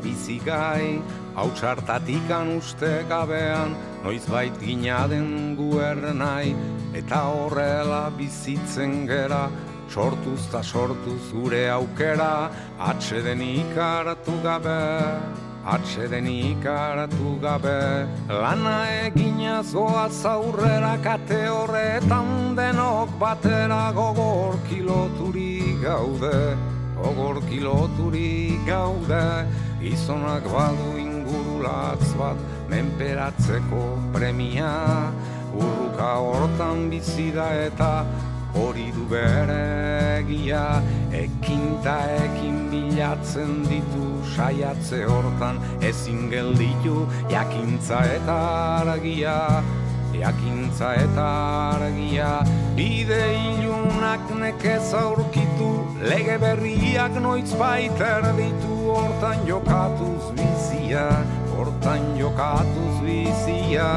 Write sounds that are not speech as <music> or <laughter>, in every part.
zen bizigai, hau gabean, noiz bait ginaden guer nahi, eta horrela bizitzen gera, sortuz ta sortuz gure aukera, atxeden ikaratu gabe, atxeden ikaratu gabe, lana egina zoa zaurrera kate horretan denok batera gogor kiloturi gaude, gogor kiloturi gaude, izonak badu ingurulatz bat, menperatzeko premia, urruka hortan bizida eta hori du bere egia. Ekinta ekin bilatzen ditu saiatze hortan ezin gelditu jakintza eta argia jakintza eta argia bide ilunak nekez aurkitu lege berriak noiz baiter ditu hortan jokatuz bizia hortan jokatuz bizia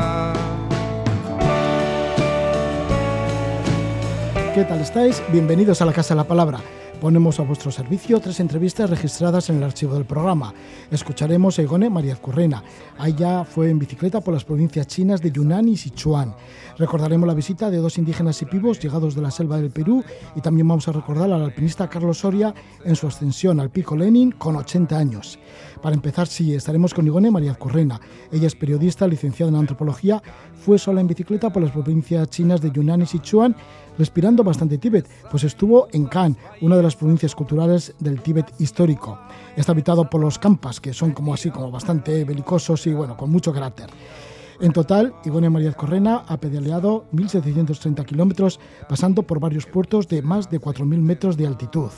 ¿Qué tal estáis? Bienvenidos a la Casa de la Palabra. Ponemos a vuestro servicio tres entrevistas registradas en el archivo del programa. Escucharemos a Igone María Currena. Ella fue en bicicleta por las provincias chinas de Yunnan y Sichuan. Recordaremos la visita de dos indígenas y pibos llegados de la selva del Perú y también vamos a recordar al alpinista Carlos Soria en su ascensión al pico Lenin con 80 años. Para empezar, sí, estaremos con Igone María Correna. Ella es periodista, licenciada en antropología, fue sola en bicicleta por las provincias chinas de Yunnan y Sichuan, respirando bastante Tíbet, pues estuvo en Kan, una de las provincias culturales del Tíbet histórico. Está habitado por los campas, que son como así, como bastante belicosos y bueno, con mucho carácter. En total, Igone María Correna ha pedaleado 1.730 kilómetros, pasando por varios puertos de más de 4.000 metros de altitud.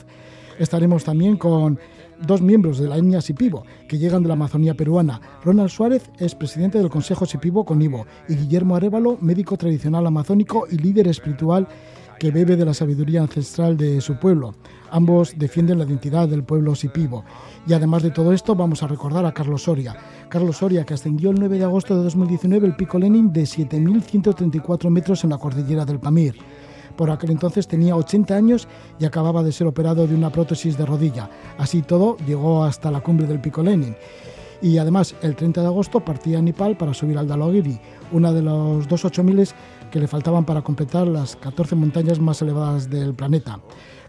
Estaremos también con dos miembros de la etnia Sipivo que llegan de la Amazonía peruana. Ronald Suárez es presidente del Consejo Sipivo Conivo y Guillermo Arevalo, médico tradicional amazónico y líder espiritual que bebe de la sabiduría ancestral de su pueblo. Ambos defienden la identidad del pueblo sipivo. Y además de todo esto, vamos a recordar a Carlos Soria. Carlos Soria, que ascendió el 9 de agosto de 2019 el pico Lenin de 7.134 metros en la cordillera del Pamir. Por aquel entonces tenía 80 años y acababa de ser operado de una prótesis de rodilla. Así todo, llegó hasta la cumbre del Pico Lenin. Y además, el 30 de agosto partía a Nepal para subir al Dalogiri, una de los dos 8000 que le faltaban para completar las 14 montañas más elevadas del planeta.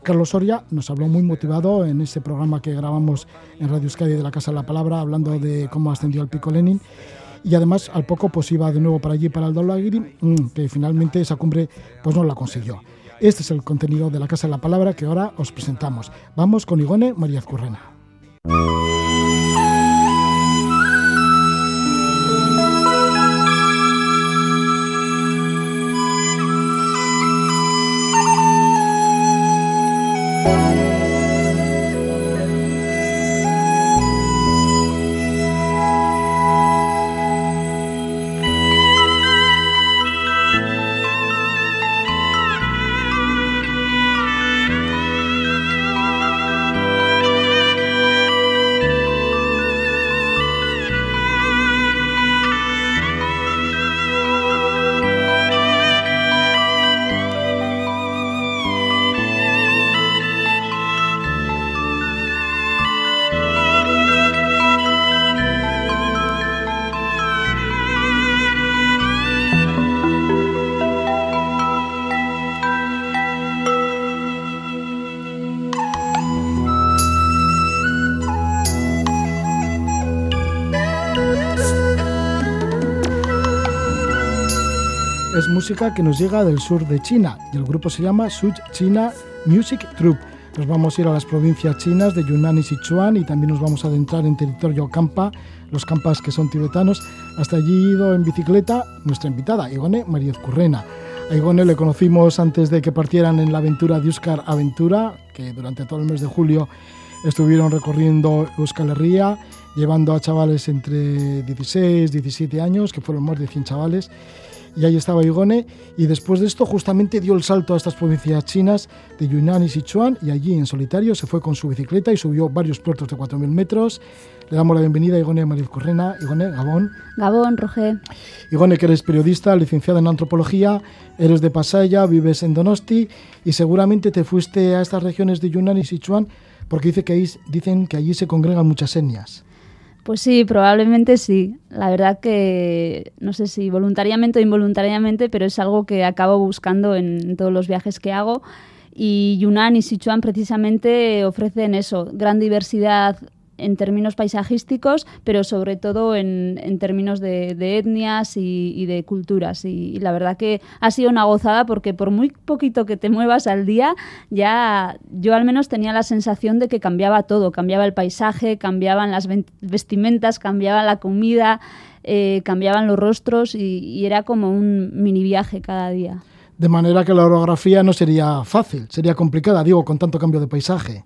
Carlos Soria nos habló muy motivado en ese programa que grabamos en Radio Euskadi de la Casa de la Palabra, hablando de cómo ascendió al Pico Lenin y además al poco pues iba de nuevo para allí, para el Dolagiri, mm, que finalmente esa cumbre pues no la consiguió. Este es el contenido de la Casa de la Palabra que ahora os presentamos. Vamos con Igone María Currena. Música que nos llega del sur de China y el grupo se llama Such China Music Troupe. Nos vamos a ir a las provincias chinas de Yunnan y Sichuan y también nos vamos a adentrar en territorio Campa, los campas que son tibetanos. Hasta allí ido en bicicleta nuestra invitada, Igone María Currena. A Igone le conocimos antes de que partieran en la aventura de Euskar Aventura, que durante todo el mes de julio estuvieron recorriendo Euskal Herria, llevando a chavales entre 16 y 17 años, que fueron más de 100 chavales y ahí estaba Igone, y después de esto justamente dio el salto a estas provincias chinas de Yunnan y Sichuan, y allí en solitario se fue con su bicicleta y subió varios puertos de 4.000 metros. Le damos la bienvenida a Igone Mariz Correna. Igone, Gabón. Gabón, Roger. Igone, que eres periodista, licenciada en antropología, eres de Pasaya, vives en Donosti, y seguramente te fuiste a estas regiones de Yunnan y Sichuan porque dice que dicen que allí se congregan muchas etnias. Pues sí, probablemente sí. La verdad que no sé si voluntariamente o involuntariamente, pero es algo que acabo buscando en todos los viajes que hago. Y Yunnan y Sichuan precisamente ofrecen eso, gran diversidad en términos paisajísticos, pero sobre todo en, en términos de, etnias y, de culturas. Y, la verdad que ha sido una gozada porque por muy poquito que te muevas al día, ya yo al menos tenía la sensación de que cambiaba todo, cambiaba el paisaje, cambiaban las vestimentas, cambiaba la comida, eh, cambiaban los rostros y era como un mini viaje cada día de manera que la orografía no sería fácil, sería complicada, digo, con tanto cambio de paisaje.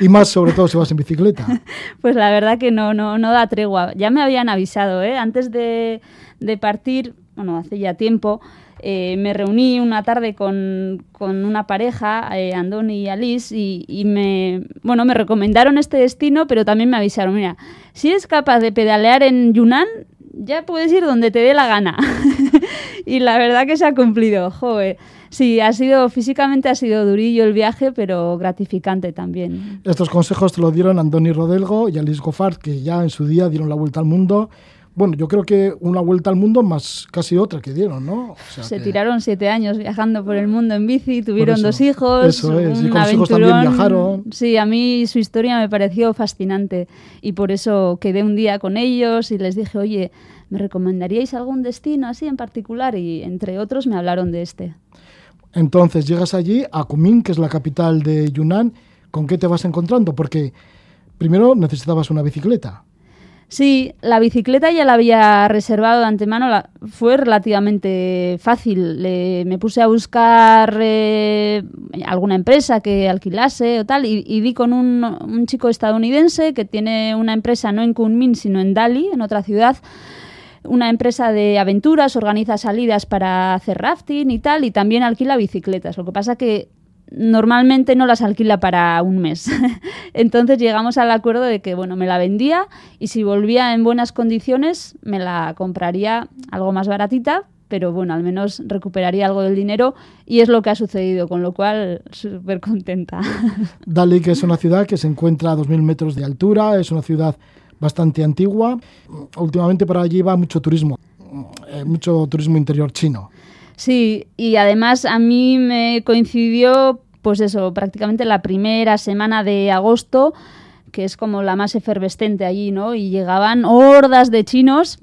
Y más sobre todo si vas en bicicleta. <laughs> Pues la verdad que no, no, no da tregua. Ya me habían avisado, ¿eh? Antes de, partir, bueno, hace ya tiempo, eh, me reuní una tarde con, una pareja, eh, Andoni y Alice, y, y, me, bueno, me recomendaron este destino, pero también me avisaron, mira, si eres capaz de pedalear en Yunnan, ya puedes ir donde te dé la gana. <laughs> y la verdad que se ha cumplido, joder. Sí, ha sido, físicamente ha sido durillo el viaje, pero gratificante también. Estos consejos te lo dieron Andoni Rodelgo y Alice Goffard, que ya en su día dieron la vuelta al mundo bueno, yo creo que una vuelta al mundo más casi otra que dieron, ¿no? Se tiraron siete años viajando por el mundo en bici, tuvieron dos hijos. Eso es, y con los hijos también viajaron. Sí, a mí su historia me pareció fascinante y por eso quedé un día con ellos y les dije, oye, ¿me recomendaríais algún destino así en particular? Y entre otros me hablaron de este. Entonces llegas allí, a Kunming, que es la capital de Yunnan, ¿con qué te vas encontrando? Porque primero necesitabas una bicicleta. Sí, la bicicleta ya la había reservado de antemano, fue relativamente fácil. me puse a buscar eh, alguna empresa que alquilase o tal y, y di con un, un, chico estadounidense que tiene una empresa no en Kunming sino en Dali, en otra ciudad. Una empresa de aventuras organiza salidas para hacer rafting y tal, y también alquila bicicletas. Lo que pasa que normalmente no las alquila para un mes. <laughs> Entonces llegamos al acuerdo de que, bueno, me la vendía y si volvía en buenas condiciones me la compraría algo más baratita, pero bueno, al menos recuperaría algo del dinero y es lo que ha sucedido, con lo cual súper contenta. <laughs> Dali, que es una ciudad que se encuentra a 2.000 metros de altura, es una ciudad bastante antigua. Últimamente para allí va mucho turismo, eh, mucho turismo interior chino. Sí, y además a mí me coincidió, pues eso, prácticamente la primera semana de agosto, que es como la más efervescente allí, ¿no? Y llegaban hordas de chinos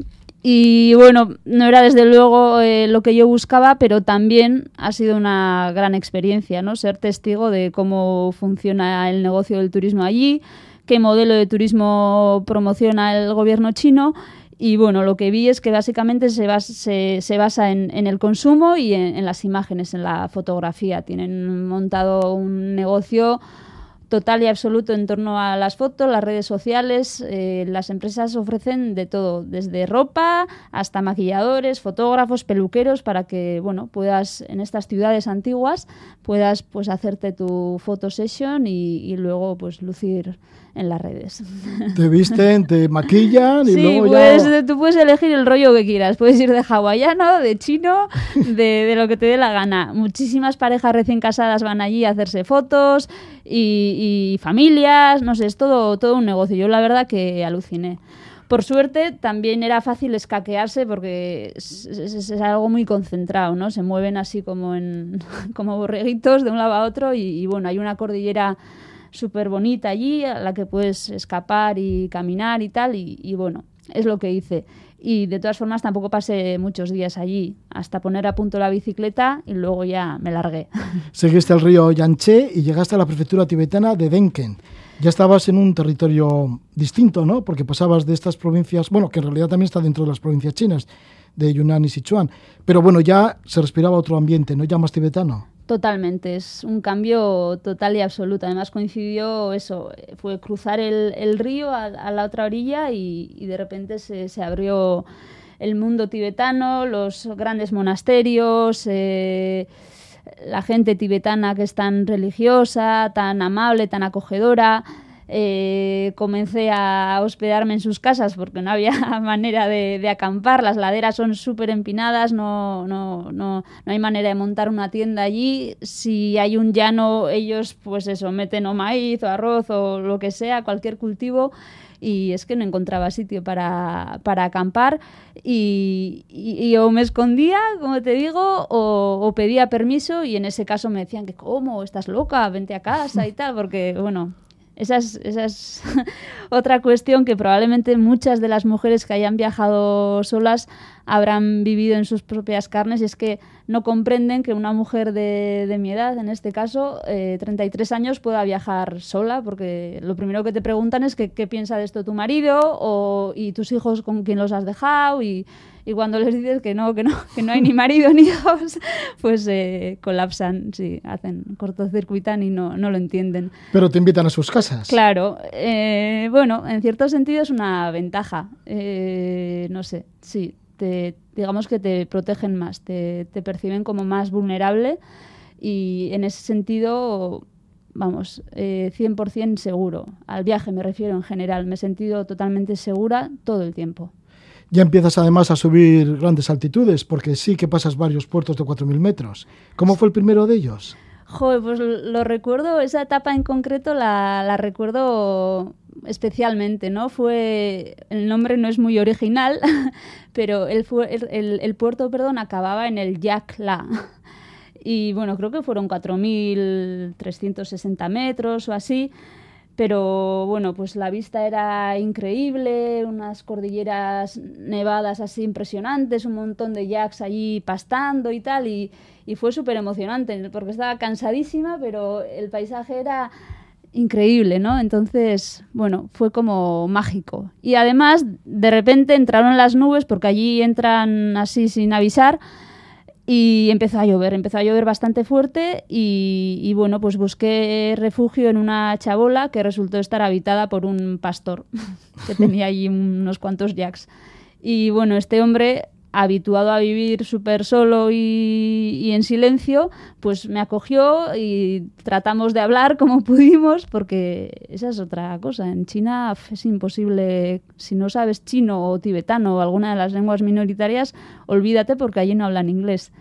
y bueno, no era desde luego eh, lo que yo buscaba, pero también ha sido una gran experiencia, ¿no? Ser testigo de cómo funciona el negocio del turismo allí, qué modelo de turismo promociona el gobierno chino y bueno, lo que vi es que básicamente se, basa, se, basa en, el consumo y en, las imágenes, en la fotografía. Tienen montado un negocio total y absoluto en torno a las fotos, las redes sociales. Eh, las empresas ofrecen de todo, desde ropa hasta maquilladores, fotógrafos, peluqueros, para que bueno puedas en estas ciudades antiguas puedas pues hacerte tu photo session y, y luego pues lucir en las redes. Te visten, te <laughs> maquillan y sí, luego ya... tú puedes elegir el rollo que quieras. Puedes ir de hawaiano, de chino, <laughs> de, de, lo que te dé la gana. Muchísimas parejas recién casadas van allí a hacerse fotos y, y familias, no sé, es todo, todo un negocio. Yo la verdad que aluciné. Por suerte también era fácil escaquearse porque es, algo muy concentrado, ¿no? Se mueven así como en <laughs> como borreguitos de un lado a otro y, y bueno, hay una cordillera súper bonita allí, a la que puedes escapar y caminar y tal, y, bueno, es lo que hice. Y de todas formas tampoco pasé muchos días allí, hasta poner a punto la bicicleta y luego ya me largué. <laughs> Seguiste el río Yangtze y llegaste a la prefectura tibetana de Denken. Ya estabas en un territorio distinto, ¿no? Porque pasabas de estas provincias, bueno, que en realidad también está dentro de las provincias chinas, de Yunnan y Sichuan. Pero bueno, ya se respiraba otro ambiente, ¿no? Ya más tibetano. Totalmente, es un cambio total y absoluto. Además coincidió eso, fue cruzar el, río a, la otra orilla y, de repente se, se, abrió el mundo tibetano, los grandes monasterios, eh, la gente tibetana que es tan religiosa, tan amable, tan acogedora. Eh, comencé a hospedarme en sus casas porque no había <laughs> manera de, acampar. Las laderas son súper empinadas, no, no, no, no, hay manera de montar una tienda allí. Si hay un llano, ellos, pues eso, meten o maíz o arroz o lo que sea, cualquier cultivo. Y es que no encontraba sitio para, acampar y, o me escondía, como te digo, o, o pedía permiso y en ese caso me decían que, ¿cómo? ¿Estás loca? Vente a casa y tal, porque, bueno, esa es, <laughs> otra cuestión que probablemente muchas de las mujeres que hayan viajado solas habrán vivido en sus propias carnes y es que no comprenden que una mujer de, mi edad, en este caso, 33 eh, años, pueda viajar sola, porque lo primero que te preguntan es que, qué piensa de esto tu marido o, y tus hijos con quién los has dejado y y cuando les dices que no, que no, que no hay ni marido ni hijos, pues eh, colapsan, sí, hacen cortocircuitan y no, no lo entienden. Pero te invitan a sus casas. Claro, eh, bueno, en cierto sentido es una ventaja, eh, no sé, sí, te, digamos que te protegen más, te, te perciben como más vulnerable y en ese sentido vamos, eh, 100% seguro. Al viaje me refiero en general, me he sentido totalmente segura todo el tiempo. Ya empiezas además a subir grandes altitudes, porque sí que pasas varios puertos de 4.000 metros. ¿Cómo fue el primero de ellos? Joder, pues lo recuerdo, esa etapa en concreto la, recuerdo especialmente, ¿no? Fue, el nombre no es muy original, <laughs> pero el, el, el puerto, perdón, acababa en el La. <laughs> Y bueno, creo que fueron 4.360 metros o así pero bueno, pues la vista era increíble, unas cordilleras nevadas así impresionantes, un montón de yaks allí pastando y tal, y, fue súper emocionante, porque estaba cansadísima, pero el paisaje era increíble, ¿no? Entonces, bueno, fue como mágico. Y además, de repente entraron las nubes, porque allí entran así sin avisar, y empezó a llover, empezó a llover bastante fuerte y, bueno, pues busqué refugio en una chabola que resultó estar habitada por un pastor <laughs> que tenía allí unos cuantos jacks. Y bueno, este hombre, habituado a vivir súper solo y, en silencio, pues me acogió y tratamos de hablar <laughs> como pudimos, porque esa es otra cosa. En China es imposible, si no sabes chino o tibetano o alguna de las lenguas minoritarias, olvídate porque allí no hablan inglés.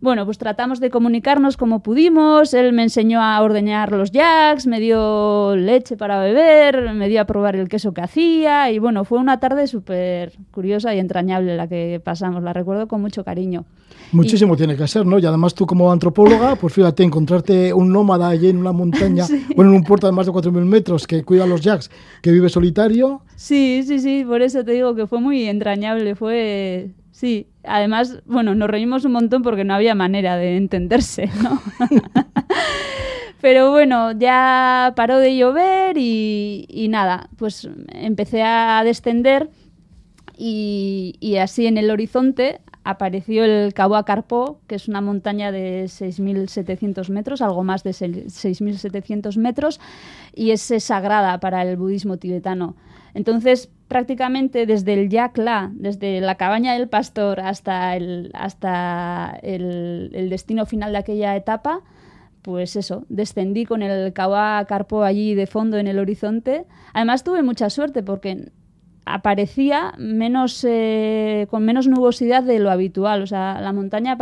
Bueno, pues tratamos de comunicarnos como pudimos. Él me enseñó a ordeñar los jacks, me dio leche para beber, me dio a probar el queso que hacía. Y bueno, fue una tarde súper curiosa y entrañable la que pasamos. La recuerdo con mucho cariño. Muchísimo tiene que ser, ¿no? Y además tú como antropóloga, pues fíjate, encontrarte un nómada allí en una montaña, <laughs> bueno, en un puerto de más de 4.000 metros que cuida los jacks, que vive solitario. Sí, sí, sí, por eso te digo que fue muy entrañable, fue Sí, además, bueno, nos reímos un montón porque no había manera de entenderse, ¿no? <laughs> Pero bueno, ya paró de llover y, nada, pues empecé a descender y, así en el horizonte apareció el Cabo Acarpó, que es una montaña de 6.700 metros, algo más de 6.700 metros, y es sagrada para el budismo tibetano. Entonces, prácticamente desde el Yakla, desde la cabaña del pastor hasta el, hasta el, destino final de aquella etapa, pues eso, descendí con el Kawa Carpo allí de fondo en el horizonte. Además tuve mucha suerte porque aparecía menos eh, con menos nubosidad de lo habitual. O sea, la montaña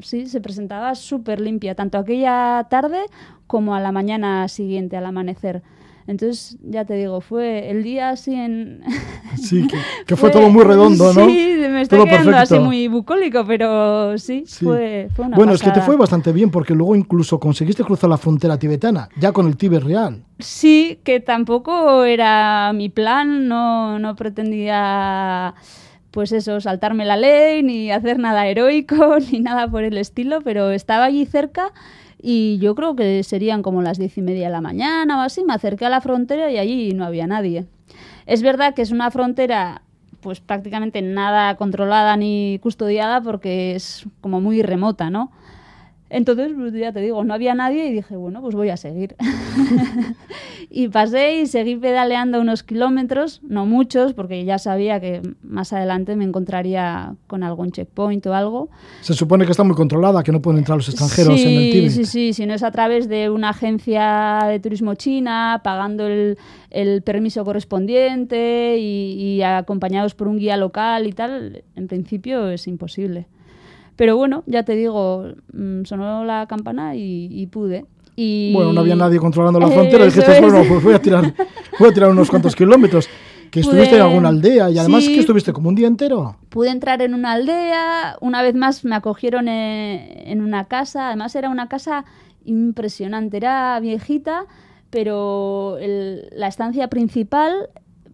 sí se presentaba súper limpia, tanto aquella tarde como a la mañana siguiente, al amanecer. Entonces, ya te digo, fue el día así en... <laughs> Sí, que, fue, todo muy redondo, ¿no? Sí, me está quedando así muy bucólico, pero sí, Fue, fue, una Bueno, es que te fue bastante bien, porque luego incluso conseguiste cruzar la frontera tibetana, ya con el Tíbet real. Sí, que tampoco era mi plan, no, no pretendía pues eso, saltarme la ley, ni hacer nada heroico, <laughs> ni nada por el estilo, pero estaba allí cerca y yo creo que serían como las diez y media de la mañana o así, me acerqué a la frontera y allí no había nadie. Es verdad que es una frontera pues prácticamente nada controlada ni custodiada porque es como muy remota, ¿no? Entonces, pues, ya te digo, no había nadie y dije, bueno, pues voy a seguir. <laughs> y pasé y seguí pedaleando unos kilómetros, no muchos, porque ya sabía que más adelante me encontraría con algún checkpoint o algo. Se supone que está muy controlada, que no pueden entrar los extranjeros en el Tíbet. Sí, sí, si no es a través de una agencia de turismo china, pagando el, el permiso correspondiente y, y acompañados por un guía local y tal, en principio es imposible. Pero bueno, ya te digo, mm, sonó la campana y, pude. Y... Bueno, no había nadie controlando la frontera. dijiste, bueno, pues voy a tirar, voy a tirar unos cuantos kilómetros. <laughs> Que estuviste en alguna aldea y además que estuviste como un día entero. Pude entrar en una aldea, una vez más me acogieron en, una casa, además era una casa impresionante, era viejita, pero la estancia principal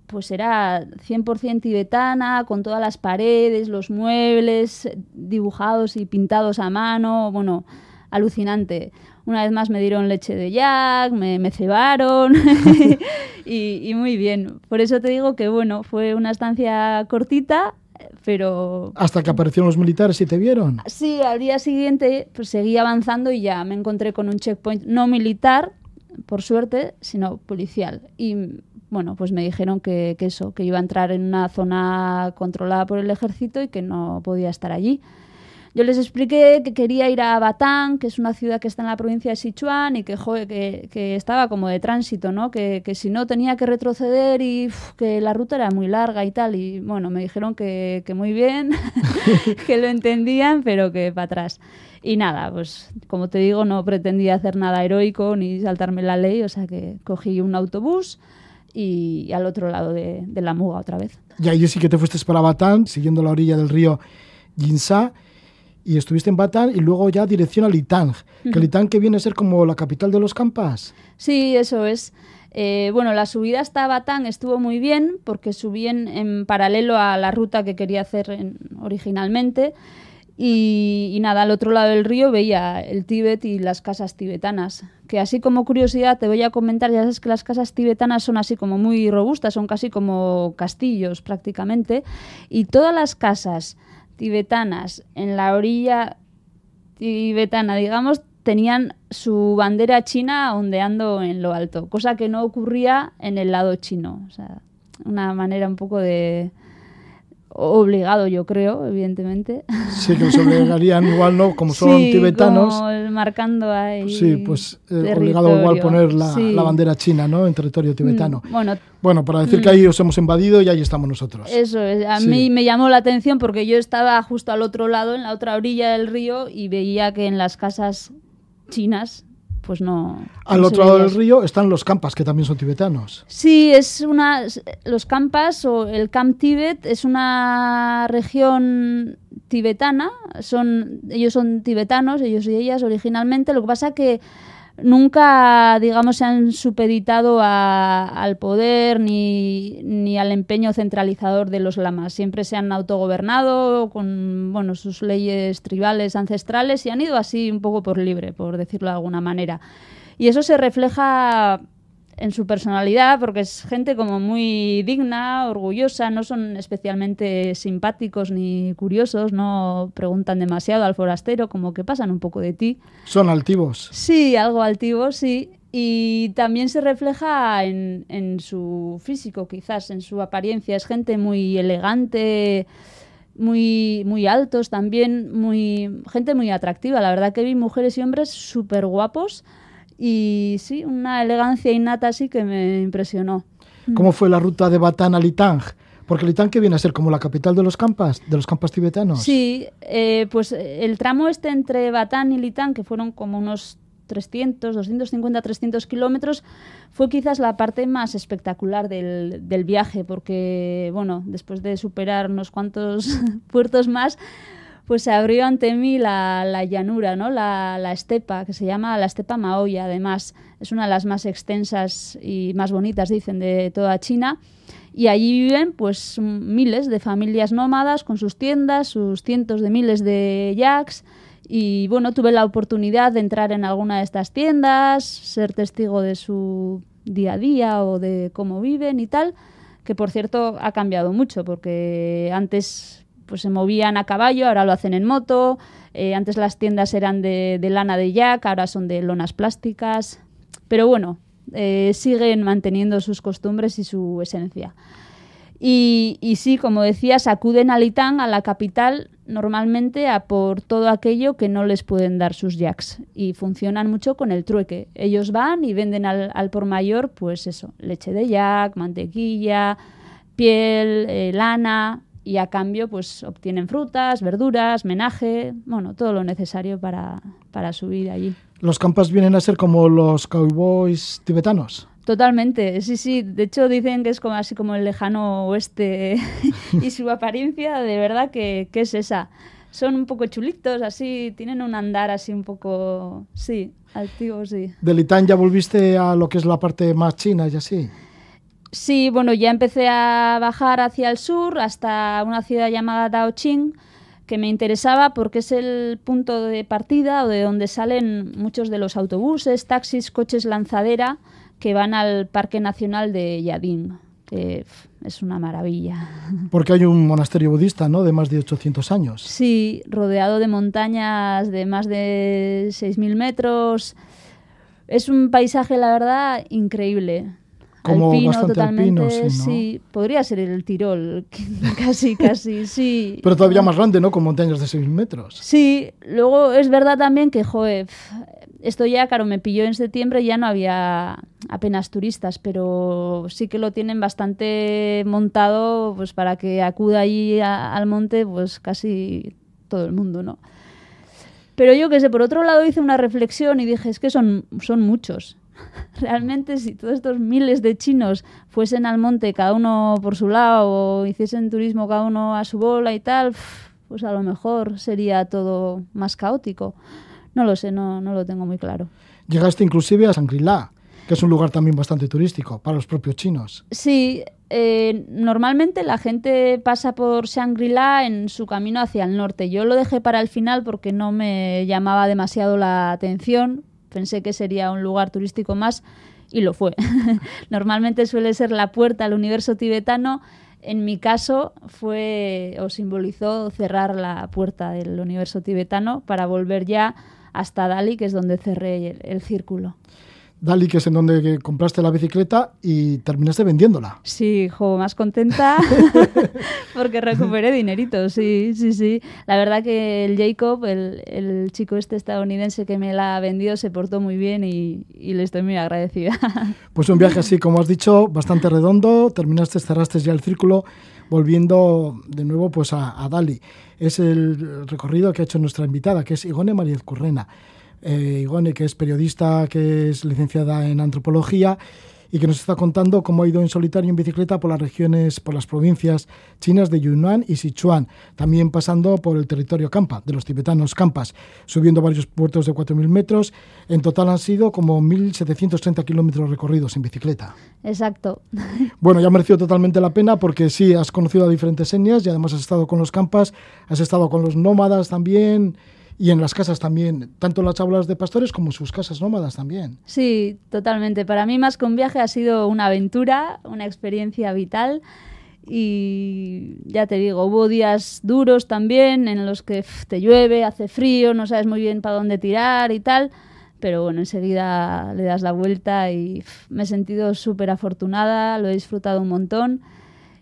pues era 100% tibetana, con todas las paredes, los muebles dibujados y pintados a mano, bueno, alucinante. Una vez más me dieron leche de yak, me, me cebaron <laughs> y, muy bien. Por eso te digo que, bueno, fue una estancia cortita, pero... Hasta que aparecieron los militares y te vieron. Sí, al día siguiente pues, seguí avanzando y ya me encontré con un checkpoint no militar, por suerte, sino policial. Y bueno, pues me dijeron que, eso, que iba a entrar en una zona controlada por el ejército y que no podía estar allí. Yo les expliqué que quería ir a Batán, que es una ciudad que está en la provincia de Sichuan y que, que, estaba como de tránsito, ¿no? Que, si no tenía que retroceder y que la ruta era muy larga y tal. Y bueno, me dijeron que, muy bien, <laughs> que lo entendían, pero que para atrás. Y nada, pues como te digo, no pretendía hacer nada heroico ni saltarme la ley, o sea que cogí un autobús y, al otro lado de, la Muga otra vez. Y ahí sí que te fuiste para Batán, siguiendo la orilla del río Jinsa, y estuviste en Batán y luego ya dirección a Litang, que Litang que viene a ser como la capital de los campas. Sí, eso es. Eh, bueno, la subida hasta Batán estuvo muy bien porque subí en, paralelo a la ruta que quería hacer originalmente. Y, nada, al otro lado del río veía el Tíbet y las casas tibetanas. Que así como curiosidad te voy a comentar, ya sabes que las casas tibetanas son así como muy robustas, son casi como castillos prácticamente. Y todas las casas tibetanas en la orilla tibetana, digamos, tenían su bandera china ondeando en lo alto, cosa que no ocurría en el lado chino. O sea, una manera un poco de, obligado, yo creo, evidentemente. Sí, que se obligarían <laughs> igual, ¿no? Como son tibetanos. Como marcando ahí. Sí, pues eh, obligado igual poner la, la, bandera china, ¿no? En territorio tibetano. Mm, bueno, bueno, para decir que mm. ahí os hemos invadido y ahí estamos nosotros. Eso es. A mí me llamó la atención porque yo estaba justo al otro lado, en la otra orilla del río, y veía que en las casas chinas pues no. Al otro lado del río están los campas, que también son tibetanos. Sí, es una. Los campas o el Camp Tibet es una región tibetana. Son, ellos son tibetanos, ellos y ellas originalmente. Lo que pasa que nunca, digamos, se han supeditado al poder ni, ni, al empeño centralizador de los lamas. Siempre se han autogobernado con bueno, sus leyes tribales ancestrales y han ido así un poco por libre, por decirlo de alguna manera. Y eso se refleja en su personalidad, porque es gente como muy digna, orgullosa, no son especialmente simpáticos ni curiosos, no preguntan demasiado al forastero, como que pasan un poco de ti. Son altivos. Sí, algo altivos, sí. Y también se refleja en, en su físico, quizás, en su apariencia. Es gente muy elegante, muy, muy altos también, muy, gente muy atractiva. La verdad que vi mujeres y hombres súper guapos y sí, una elegancia innata así que me impresionó. ¿Cómo fue la ruta de Batán a Litang? Porque Litang que viene a ser como la capital de los campas, de los campas tibetanos. Sí, eh, pues el tramo este entre Batán y Litang, que fueron como unos 300, 250, 300 kilómetros, fue quizás la parte más espectacular del, del viaje, porque, bueno, después de superar unos cuantos <laughs> puertos más, pues se abrió ante mí la, llanura, ¿no? La, la, estepa, que se llama la estepa Maoya, además. Es una de las más extensas y más bonitas, dicen, de toda China. Y allí viven pues miles de familias nómadas con sus tiendas, sus cientos de miles de yaks. Y bueno, tuve la oportunidad de entrar en alguna de estas tiendas, ser testigo de su día a día o de cómo viven y tal, que por cierto ha cambiado mucho, porque antes pues se movían a caballo, ahora lo hacen en moto. Eh, antes las tiendas eran de, lana de yak, ahora son de lonas plásticas. Pero bueno, eh, siguen manteniendo sus costumbres y su esencia. Y, y, sí, como decías, acuden a Litán, a la capital, normalmente a por todo aquello que no les pueden dar sus jacks. Y funcionan mucho con el trueque. Ellos van y venden al, por mayor, pues eso, leche de jack, mantequilla, piel, eh, lana, y a cambio pues obtienen frutas, verduras, menaje, bueno, todo lo necesario para, para subir allí. ¿Los campas vienen a ser como los cowboys tibetanos? Totalmente, sí, sí. De hecho dicen que es como así como el lejano oeste <laughs> y su apariencia de verdad que, que, es esa. Son un poco chulitos, así, tienen un andar así un poco, sí, altivo, sí. ¿De Litán ya volviste a lo que es la parte más china y así? Sí, bueno, ya empecé a bajar hacia el sur hasta una ciudad llamada Daoqing, que me interesaba porque es el punto de partida o de donde salen muchos de los autobuses, taxis, coches lanzadera que van al Parque Nacional de Yadin, que es una maravilla. <laughs> Porque hay un monasterio budista, ¿no?, de más de 800 años. Sí, rodeado de montañas de más de 6.000 metros. Es un paisaje, la verdad, increíble. Como alpino bastante totalmente, alpino, sí, ¿no? podría ser el Tirol, <laughs> casi, casi, sí. Pero todavía más grande, ¿no?, con montañas de 6.000 metros. Sí, luego es verdad también que, joder, esto ya, claro, me pilló en septiembre y ya no había apenas turistas, pero sí que lo tienen bastante montado pues para que acuda allí a, al monte pues casi todo el mundo, ¿no? Pero yo que sé, por otro lado hice una reflexión y dije, es que son, son muchos. <laughs> Realmente si todos estos miles de chinos fuesen al monte cada uno por su lado o hiciesen turismo cada uno a su bola y tal, pues a lo mejor sería todo más caótico. No lo sé, no, no lo tengo muy claro. Llegaste inclusive a Shangri-La, que es un lugar también bastante turístico para los propios chinos. Sí, eh, normalmente la gente pasa por Shangri-La en su camino hacia el norte. Yo lo dejé para el final porque no me llamaba demasiado la atención. Pensé que sería un lugar turístico más y lo fue. <laughs> normalmente suele ser la puerta al universo tibetano. En mi caso fue o simbolizó cerrar la puerta del universo tibetano para volver ya hasta Dali, que es donde cerré el, el círculo. Dali, que es en donde compraste la bicicleta y terminaste vendiéndola. Sí, jo, más contenta <laughs> porque recuperé dinerito, sí, sí, sí. La verdad que el Jacob, el, el, chico este estadounidense que me la vendió, se portó muy bien y, y, le estoy muy agradecida. <laughs> Pues un viaje así, como has dicho, bastante redondo, terminaste, cerraste ya el círculo, volviendo de nuevo pues a, a Dali. Es el recorrido que ha hecho nuestra invitada, que es Igone María Currena eh, Igone, que es periodista, que es licenciada en antropología y que nos está contando cómo ha ido en solitario en bicicleta por las regiones, por las provincias chinas de Yunnan y Sichuan, también pasando por el territorio Campa, de los tibetanos Campas, subiendo varios puertos de 4.000 metros. En total han sido como 1.730 kilómetros recorridos en bicicleta. Exacto. <laughs> Bueno, ya ha merecido totalmente la pena porque sí, has conocido a diferentes etnias y además has estado con los Campas, has estado con los nómadas también y en las casas también, tanto las chaulas de pastores como sus casas nómadas también. Sí, totalmente. Para mí más que un viaje ha sido una aventura, una experiencia vital y ya te digo, hubo días duros también en los que te llueve, hace frío, no sabes muy bien para dónde tirar y tal, pero bueno, enseguida le das la vuelta y me he sentido súper afortunada, lo he disfrutado un montón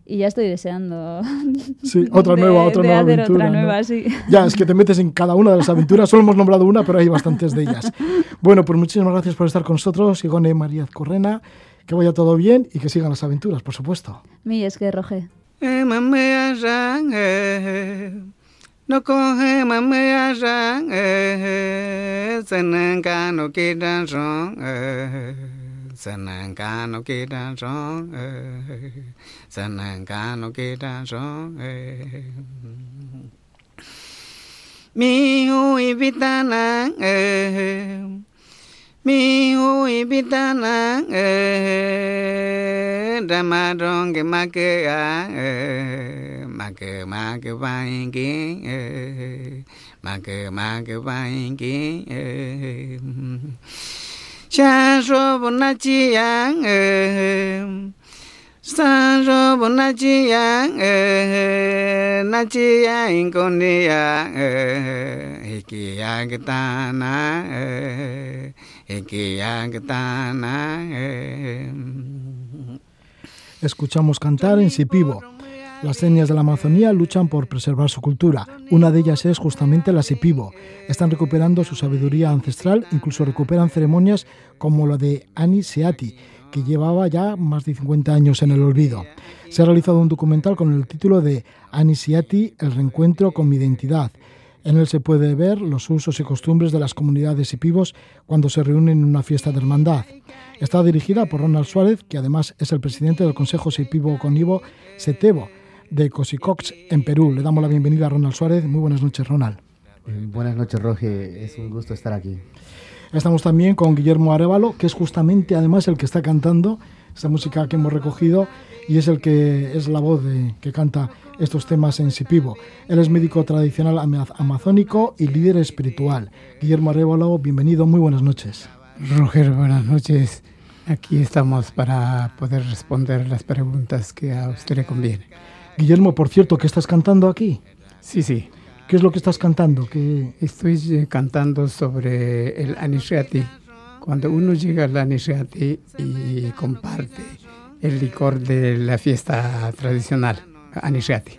y ya estoy deseando. <laughs> Sí, otra de, nueva, otra de nueva hacer aventura. Otra ¿no? nueva, sí. Ya, es que te metes en cada una de las aventuras. Solo hemos nombrado una, pero hay bastantes de ellas. Bueno, pues muchísimas gracias por estar con nosotros, Igone María Correna. Que vaya todo bien y que sigan las aventuras, por supuesto. Mi, es que roje. No coge mamea rang eh sananga no quedan rong eh sananga no quedan rong eh san hàng ca nó kê ra rõ mi hui bi ta na mi hui bi ta na ra ma rong ke ma ke a à ma ke ma ke vai ke ma ke ma ke vai ke cha ro bon na chi à yang eh san ro bona chi yang eh nachiya inkonia ikiya gitana ikiya gitana Escuchamos cantar en Sipivo. Las señas de la Amazonía luchan por preservar su cultura. Una de ellas es justamente la Sipivo. Están recuperando su sabiduría ancestral, incluso recuperan ceremonias como la de Ani Seati, que llevaba ya más de 50 años en el olvido. Se ha realizado un documental con el título de Ani Seati, el reencuentro con mi identidad. En él se puede ver los usos y costumbres de las comunidades sipivos cuando se reúnen en una fiesta de hermandad. Está dirigida por Ronald Suárez, que además es el presidente del Consejo Sipivo Conivo Setebo de Cosicox en Perú. Le damos la bienvenida a Ronald Suárez. Muy buenas noches, Ronald. Buenas noches, Roge. Es un gusto estar aquí. Estamos también con Guillermo Arevalo, que es justamente además el que está cantando esta música que hemos recogido y es el que es la voz de, que canta estos temas en Sipivo. Él es médico tradicional amazónico y líder espiritual. Guillermo Arevalo, bienvenido, muy buenas noches. Roger, buenas noches. Aquí estamos para poder responder las preguntas que a usted le conviene. Guillermo, por cierto, ¿qué estás cantando aquí? Sí, sí. ¿Qué es lo que estás cantando? ¿Qué... Estoy eh, cantando sobre el Anishiati. Cuando uno llega al Anishiati y comparte el licor de la fiesta tradicional, Anishiati.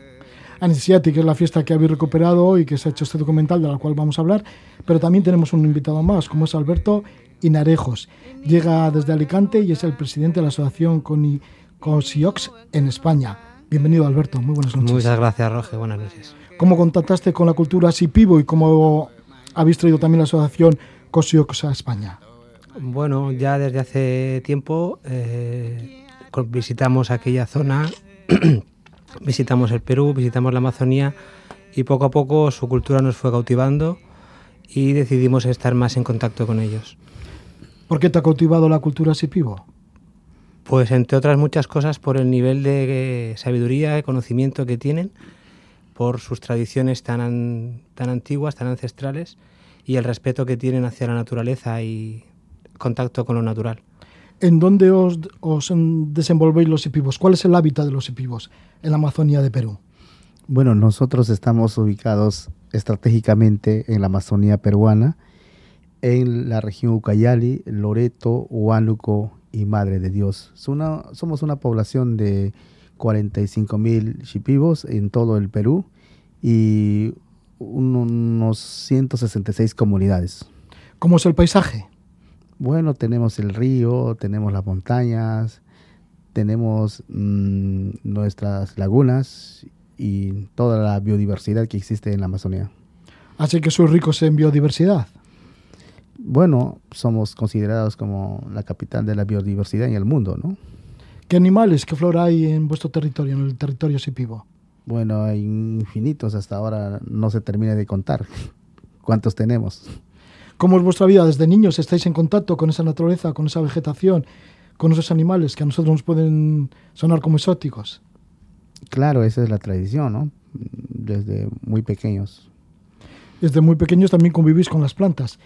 Anishiati, que es la fiesta que habéis recuperado y que se ha hecho este documental de la cual vamos a hablar, pero también tenemos un invitado más, como es Alberto Inarejos. Llega desde Alicante y es el presidente de la asociación COSIOX en España. Bienvenido, Alberto. Muy buenas noches. Muchas gracias, Roge. Buenas noches. ¿Cómo contactaste con la cultura Sipivo y cómo habéis traído también la asociación COSIOX a España? Bueno, ya desde hace tiempo eh, visitamos aquella zona, <clears throat> visitamos el Perú, visitamos la Amazonía y poco a poco su cultura nos fue cautivando y decidimos estar más en contacto con ellos. ¿Por qué te ha cautivado la cultura Sipivo? Pues entre otras muchas cosas por el nivel de sabiduría y conocimiento que tienen, por sus tradiciones tan, tan antiguas, tan ancestrales y el respeto que tienen hacia la naturaleza y contacto con lo natural. ¿En dónde os, os desenvolvéis los hipivos? ¿Cuál es el hábitat de los hipivos en la Amazonía de Perú? Bueno, nosotros estamos ubicados estratégicamente en la Amazonía peruana, en la región Ucayali, Loreto, Huánuco y Madre de Dios. somos una población de 45 mil chipivos en todo el Perú y unos 166 comunidades. ¿Cómo es el paisaje? Bueno, tenemos el río, tenemos las montañas, tenemos mm, nuestras lagunas y toda la biodiversidad que existe en la Amazonía. Así que sois ricos en biodiversidad bueno, somos considerados como la capital de la biodiversidad en el mundo, ¿no? ¿Qué animales, qué flora hay en vuestro territorio, en el territorio Sipivo? Bueno, hay infinitos, hasta ahora no se termina de contar <laughs> cuántos tenemos. ¿Cómo es vuestra vida? Desde niños estáis en contacto con esa naturaleza, con esa vegetación, con esos animales que a nosotros nos pueden sonar como exóticos. Claro, esa es la tradición, ¿no? Desde muy pequeños. Desde muy pequeños también convivís con las plantas.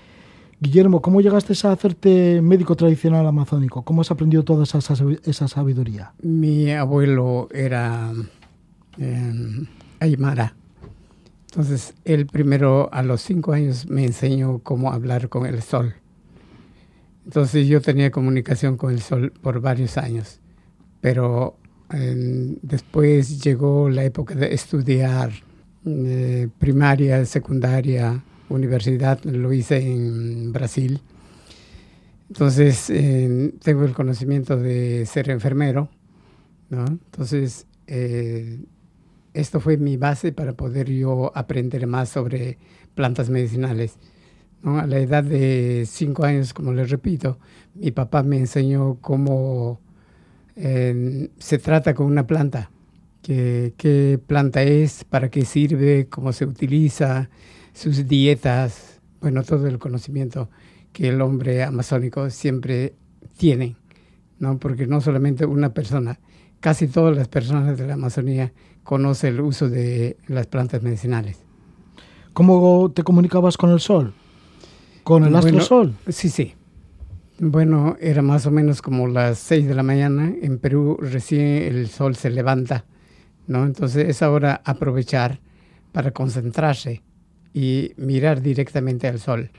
Guillermo, ¿cómo llegaste a hacerte médico tradicional amazónico? ¿Cómo has aprendido toda esa, sabiduría? Mi abuelo era em, aymara. Entonces, él primero a los cinco años me enseñó cómo hablar con el sol. Entonces yo tenía comunicación con el sol por varios años, pero em, después llegó la época de estudiar eh, primaria, secundaria, universidad, lo hice en Brasil. Entonces, tengo el conocimiento de ser enfermero. Entonces, eh, esto fue mi base para poder yo aprender más sobre plantas medicinales. A la edad de cinco años, como les repito, mi papá me enseñó cómo eh, se trata con una planta, qué planta es, para qué sirve, cómo se utiliza, sus dietas, bueno, todo el conocimiento que el hombre amazónico siempre tiene, ¿no? Porque no solamente una persona, casi todas las personas de la Amazonía conocen el uso de las plantas medicinales. ¿Cómo te comunicabas con el sol? ¿Con el astro sol? Sí, sí. Bueno, era más o menos como las 6 de la mañana. En Perú recién el sol se levanta, ¿no? Entonces es ahora aprovechar para concentrarse y mirar directamente al sol,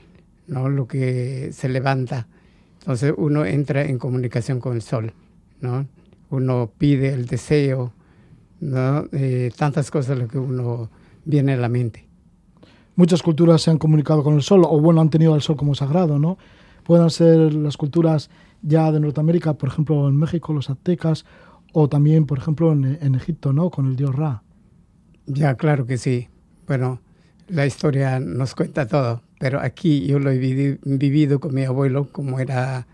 ¿no? Lo que se levanta. Entonces uno entra en comunicación con el sol, ¿no? Uno pide el deseo, ¿no? Eh, tantas cosas lo que uno viene a la mente. Muchas culturas se han comunicado con el sol, o bueno, han tenido al sol como sagrado, ¿no? Pueden ser las culturas ya de Norteamérica, por ejemplo, en México, los aztecas, o también, por ejemplo, en, en Egipto, ¿no? Con el dios Ra. Ya, claro que sí. Bueno, la historia nos cuenta todo, pero aquí yo lo he vivido con mi abuelo, como era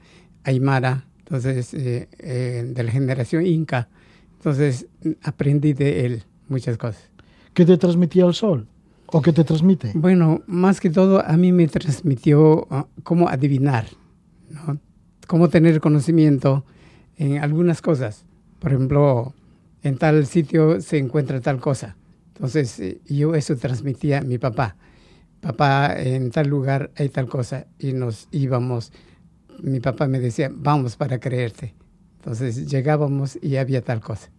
Aymara, entonces, eh, eh, de la generación inca. Entonces, aprendí de él muchas cosas. ¿Qué te transmitía el sol? ¿O qué te transmite? Bueno, más que todo, a mí me transmitió uh, cómo adivinar, ¿no? cómo tener conocimiento en algunas cosas. Por ejemplo, en tal sitio se encuentra tal cosa. Entonces, eh, yo eso transmitía a mi papá. Papá, en tal lugar hay tal cosa. Y nos íbamos. Mi papá me decía, vamos para creerte. Entonces llegábamos y había tal cosa.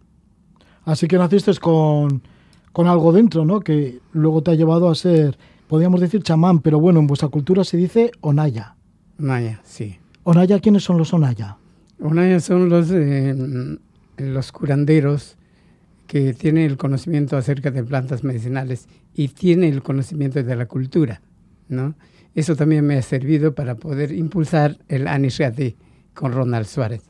Así que naciste con, con algo dentro, ¿no? Que luego te ha llevado a ser, podríamos decir chamán, pero bueno, en vuestra cultura se dice onaya. Onaya, sí. Onaya, ¿quiénes son los onaya? Onaya son los, eh, los curanderos que tienen el conocimiento acerca de plantas medicinales y tienen el conocimiento de la cultura, ¿no? Eso también me ha servido para poder impulsar el Anishiati con Ronald Suárez.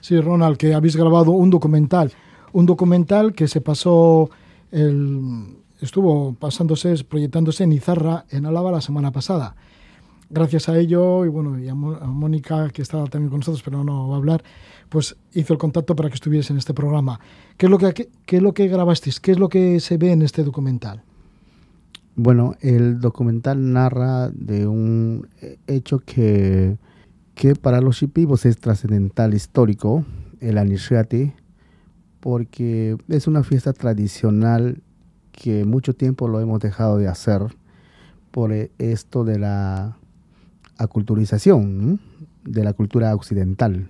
Sí, Ronald, que habéis grabado un documental, un documental que se pasó, el, estuvo pasándose, proyectándose en Izarra, en Álava, la semana pasada. Gracias a ello, y bueno, y a, Mónica, que estaba también con nosotros, pero no va a hablar, pues hizo el contacto para que estuviese en este programa. ¿Qué es lo que, qué es lo que grabasteis? ¿Qué es lo que se ve en este documental? Bueno, el documental narra de un hecho que que para los shipibos es trascendental histórico, el Anishiati, porque es una fiesta tradicional que mucho tiempo lo hemos dejado de hacer por esto de la aculturización de la cultura occidental.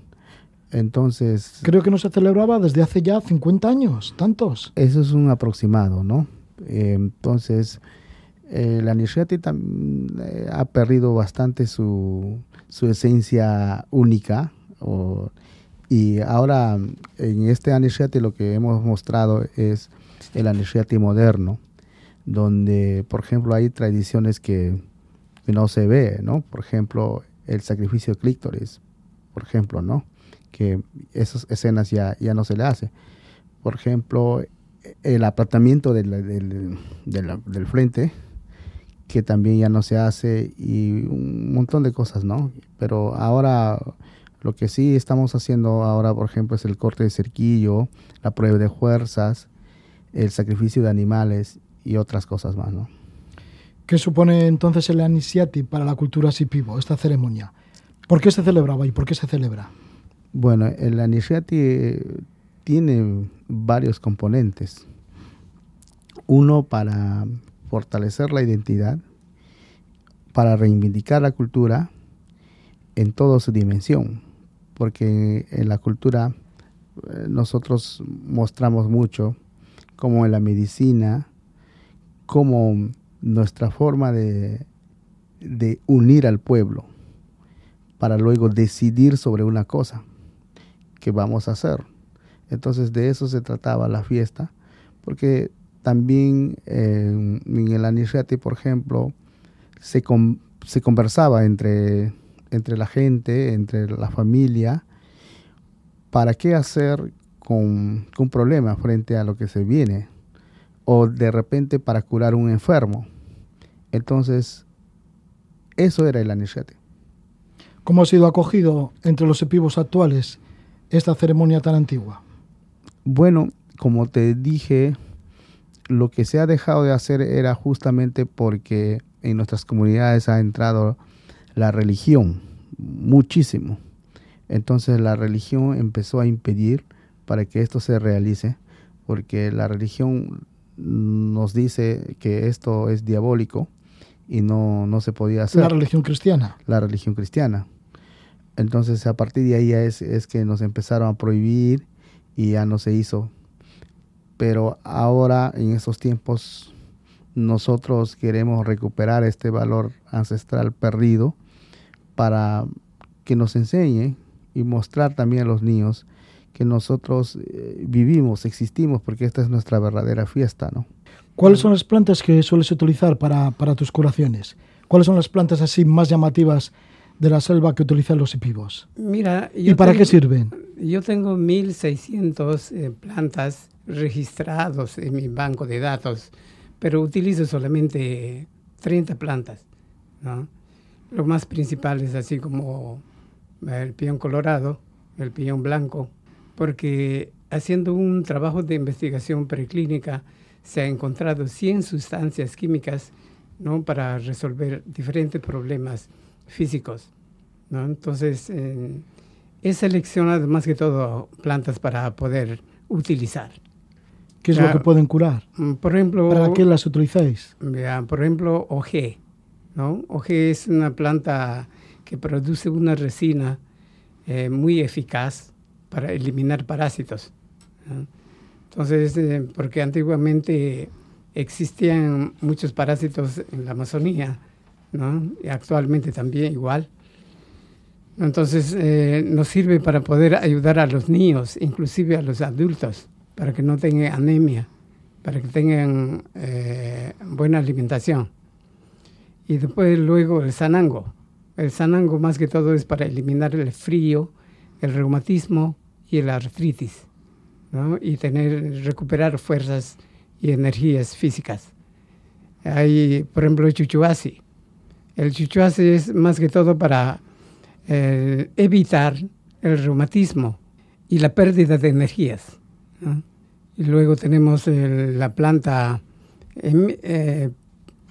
Entonces... Creo que no se celebraba desde hace ya 50 años, tantos. Eso es un aproximado, ¿no? Eh, entonces, el Anishiati eh, ha perdido bastante su, su esencia única. y ahora en este Anishiati lo que hemos mostrado es el Anishiati moderno, donde, por ejemplo, hay tradiciones que, no se ve, ¿no? Por ejemplo, el sacrificio de clítoris, por ejemplo, ¿no? Que esas escenas ya, ya no se le hace. Por ejemplo, el apartamiento del, del, del frente, que también ya no se hace y un montón de cosas, ¿no? Pero ahora lo que sí estamos haciendo ahora, por ejemplo, es el corte de cerquillo, la prueba de fuerzas, el sacrificio de animales y otras cosas más, ¿no? ¿Qué supone entonces el Anisiati para la cultura sipivo, esta ceremonia? ¿Por qué se celebraba y por qué se celebra? Bueno, el Anisiati tiene varios componentes. Uno para fortalecer la identidad, para reivindicar la cultura en toda su dimensión, porque en la cultura eh, nosotros mostramos mucho como en la medicina, como nuestra forma de, de unir al pueblo para luego decidir sobre una cosa que vamos a hacer. Entonces de eso se trataba la fiesta, porque también en el Anishiati, por ejemplo, se, se conversaba entre, entre la gente, entre la familia, para qué hacer con, un problema frente a lo que se viene, o de repente para curar un enfermo. Entonces, eso era el Anishiati. ¿Cómo ha sido acogido entre los epivos actuales esta ceremonia tan antigua? Bueno, como te dije, lo que se ha dejado de hacer era justamente porque en nuestras comunidades ha entrado la religión muchísimo. Entonces la religión empezó a impedir para que esto se realice, porque la religión nos dice que esto es diabólico y no, no se podía hacer. La religión cristiana. La religión cristiana. Entonces a partir de ahí es, es que nos empezaron a prohibir y ya no se hizo pero ahora en estos tiempos nosotros queremos recuperar este valor ancestral perdido para que nos enseñe y mostrar también a los niños que nosotros eh, vivimos, existimos, porque esta es nuestra verdadera fiesta, ¿no? ¿Cuáles son las plantas que sueles utilizar para, para tus curaciones? ¿Cuáles son las plantas así más llamativas de la selva que utilizan los hipivos? Mira, ¿Y para qué sirven? Yo tengo 1600 eh, plantas registrados en mi banco de datos, pero utilizo solamente 30 plantas, ¿no? Lo más principal es así como el piñón colorado, el piñón blanco, porque haciendo un trabajo de investigación preclínica se ha encontrado 100 sustancias químicas ¿no? para resolver diferentes problemas físicos. ¿no? Entonces, eh, he seleccionado más que todo plantas para poder utilizar. ¿Qué es lo que pueden curar? Mm, por ejemplo... ¿Para qué las utilizáis? por ejemplo, OG. ¿no? OG es una planta que produce una resina eh, muy eficaz para eliminar parásitos. Entonces, eh, porque antiguamente existían muchos parásitos en la Amazonía, ¿no? y actualmente también igual. Entonces, eh, nos sirve para poder ayudar a los niños, inclusive a los adultos, para que no tengan anemia, para que tengan buena alimentación. Y después luego el sanango. El sanango más que todo es para eliminar el frío, el reumatismo y la artritis, ¿no? y tener, recuperar fuerzas y energías físicas. Hay, por ejemplo, el chuchuasi. El chuchuasi es más que todo para eh, evitar el reumatismo y la pérdida de energías. Y luego tenemos la planta, em, eh,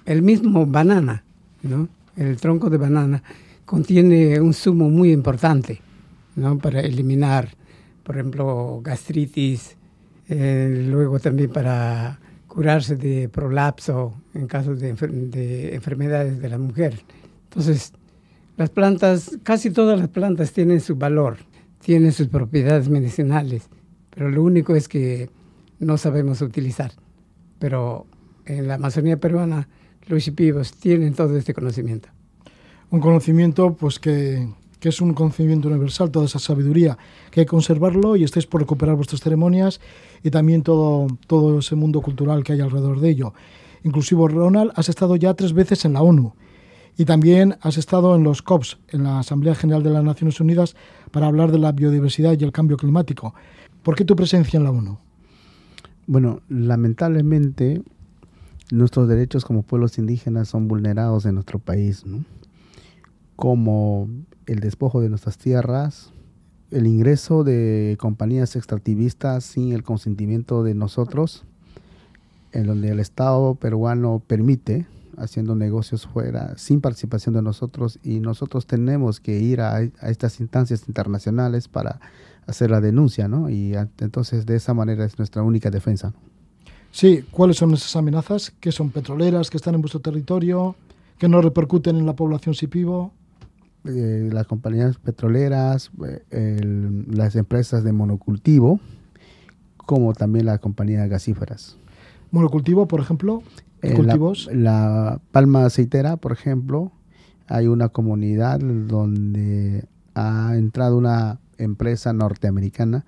el mismo banana, el tronco de banana contiene un zumo muy importante para eliminar, por ejemplo, gastritis, eh, luego también para curarse de prolapso en casos de, de, enfermedades de la mujer. Entonces, las plantas, casi todas las plantas tienen su valor, tienen sus propiedades medicinales, pero lo único es que no sabemos utilizar. Pero en la Amazonía peruana los shipibos tienen todo este conocimiento. Un conocimiento pues que, que, es un conocimiento universal, toda esa sabiduría, que hay que conservarlo y estáis por recuperar vuestras ceremonias y también todo, todo ese mundo cultural que hay alrededor de ello. Inclusive, Ronald, has estado ya tres veces en la ONU y también has estado en los COPs, en la Asamblea General de las Naciones Unidas, para hablar de la biodiversidad y el cambio climático. ¿Por qué tu presencia en la ONU? Bueno, lamentablemente nuestros derechos como pueblos indígenas son vulnerados en nuestro país, como el despojo de nuestras tierras, el ingreso de compañías extractivistas sin el consentimiento de nosotros, en donde el Estado peruano permite haciendo negocios fuera sin participación de nosotros y nosotros tenemos que ir a, estas instancias internacionales para hacer la denuncia, ¿no? Y entonces de esa manera es nuestra única defensa. Sí, ¿cuáles son esas amenazas? ¿Qué son petroleras que están en vuestro territorio? ¿Que no repercuten en la población sipivo? Eh, las compañías petroleras, eh, las empresas de monocultivo, como también las compañías gasíferas. ¿Monocultivo, por ejemplo? Eh, cultivos? La, palma aceitera, por ejemplo, hay una comunidad donde ha entrado una empresa norteamericana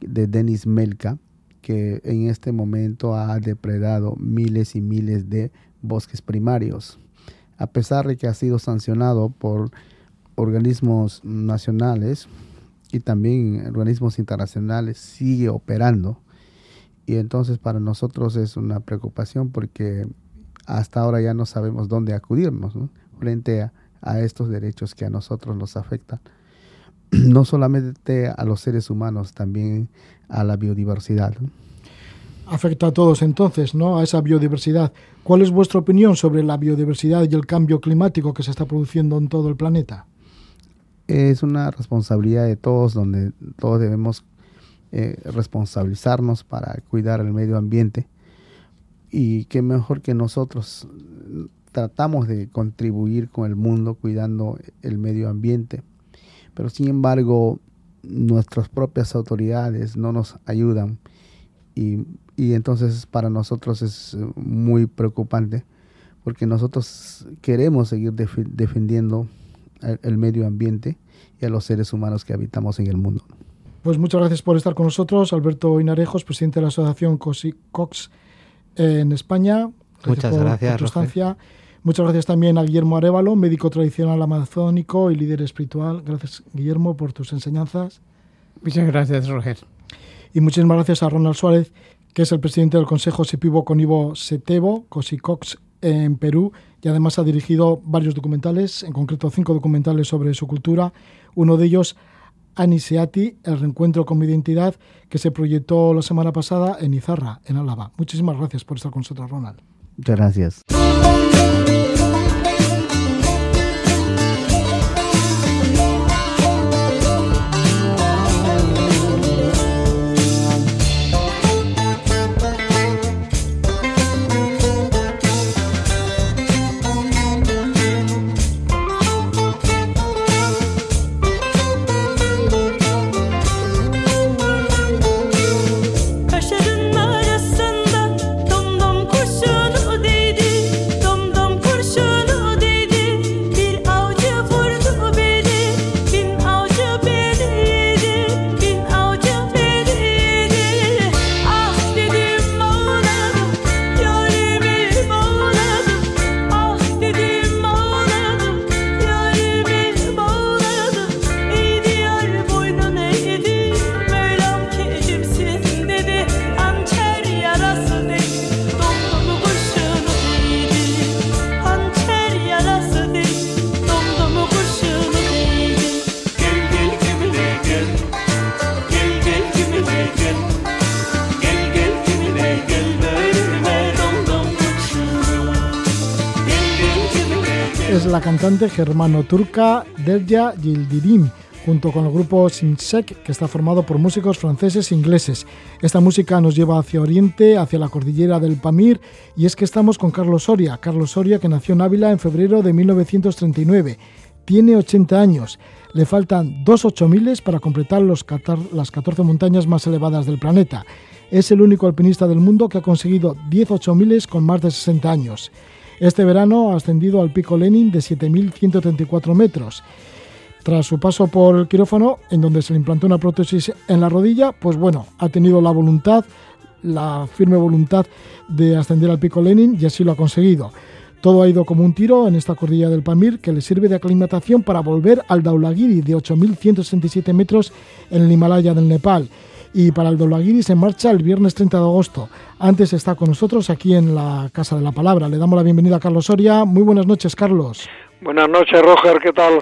de Dennis Melka, que en este momento ha depredado miles y miles de bosques primarios. A pesar de que ha sido sancionado por organismos nacionales y también organismos internacionales, sigue operando. Y entonces para nosotros es una preocupación porque hasta ahora ya no sabemos dónde acudirnos frente a, a estos derechos que a nosotros nos afectan <clears throat> no solamente a los seres humanos, también a la biodiversidad. Afecta a todos entonces, ¿no? A esa biodiversidad. ¿Cuál es vuestra opinión sobre la biodiversidad y el cambio climático que se está produciendo en todo el planeta? Es una responsabilidad de todos, donde todos debemos eh, responsabilizarnos para cuidar el medio ambiente. Y qué mejor que nosotros tratamos de contribuir con el mundo cuidando el medio ambiente pero sin embargo nuestras propias autoridades no nos ayudan y y entonces para nosotros es eh, muy preocupante porque nosotros queremos seguir defendiendo el, medio ambiente y a los seres humanos que habitamos en el mundo. Pues muchas gracias por estar con nosotros, Alberto Inarejos, presidente de la Asociación COX en España. muchas gracias. Muchas gracias también a Guillermo Arevalo, médico tradicional amazónico y líder espiritual. Gracias, Guillermo, por tus enseñanzas. Muchas gracias, Roger. Y muchísimas gracias a Ronald Suárez, que es el presidente del Consejo Sepivo Conivo Setevo, COSICOX, en Perú, y además ha dirigido varios documentales, en concreto cinco documentales sobre su cultura. Uno de ellos, Aniseati, el reencuentro con mi identidad, que se proyectó la semana pasada en Izarra, en Álava. Muchísimas gracias por estar con nosotros, Ronald. Muchas gracias. La cantante germano-turca Derya Yildirim, junto con el grupo Simsek, que está formado por músicos franceses e ingleses. Esta música nos lleva hacia Oriente, hacia la cordillera del Pamir, y es que estamos con Carlos Soria. Carlos Soria, que nació en Ávila en febrero de 1939. Tiene 80 años. Le faltan dos ocho miles para completar las 14 montañas más elevadas del planeta. Es el único alpinista del mundo que ha conseguido 10 ocho miles con más de 60 años. Este verano ha ascendido al pico Lenin de 7.134 metros. Tras su paso por el quirófano, en donde se le implantó una prótesis en la rodilla, pues bueno, ha tenido la voluntad, la firme voluntad de ascender al pico Lenin y así lo ha conseguido. Todo ha ido como un tiro en esta cordilla del Pamir que le sirve de aclimatación para volver al Daulagiri de 8.167 metros en el Himalaya del Nepal y para el Dolagiri se marcha el viernes 30 de agosto. Antes está con nosotros aquí en la Casa de la Palabra. Le damos la bienvenida a Carlos Soria. Muy buenas noches, Carlos. Buenas noches, Roger. ¿Qué tal?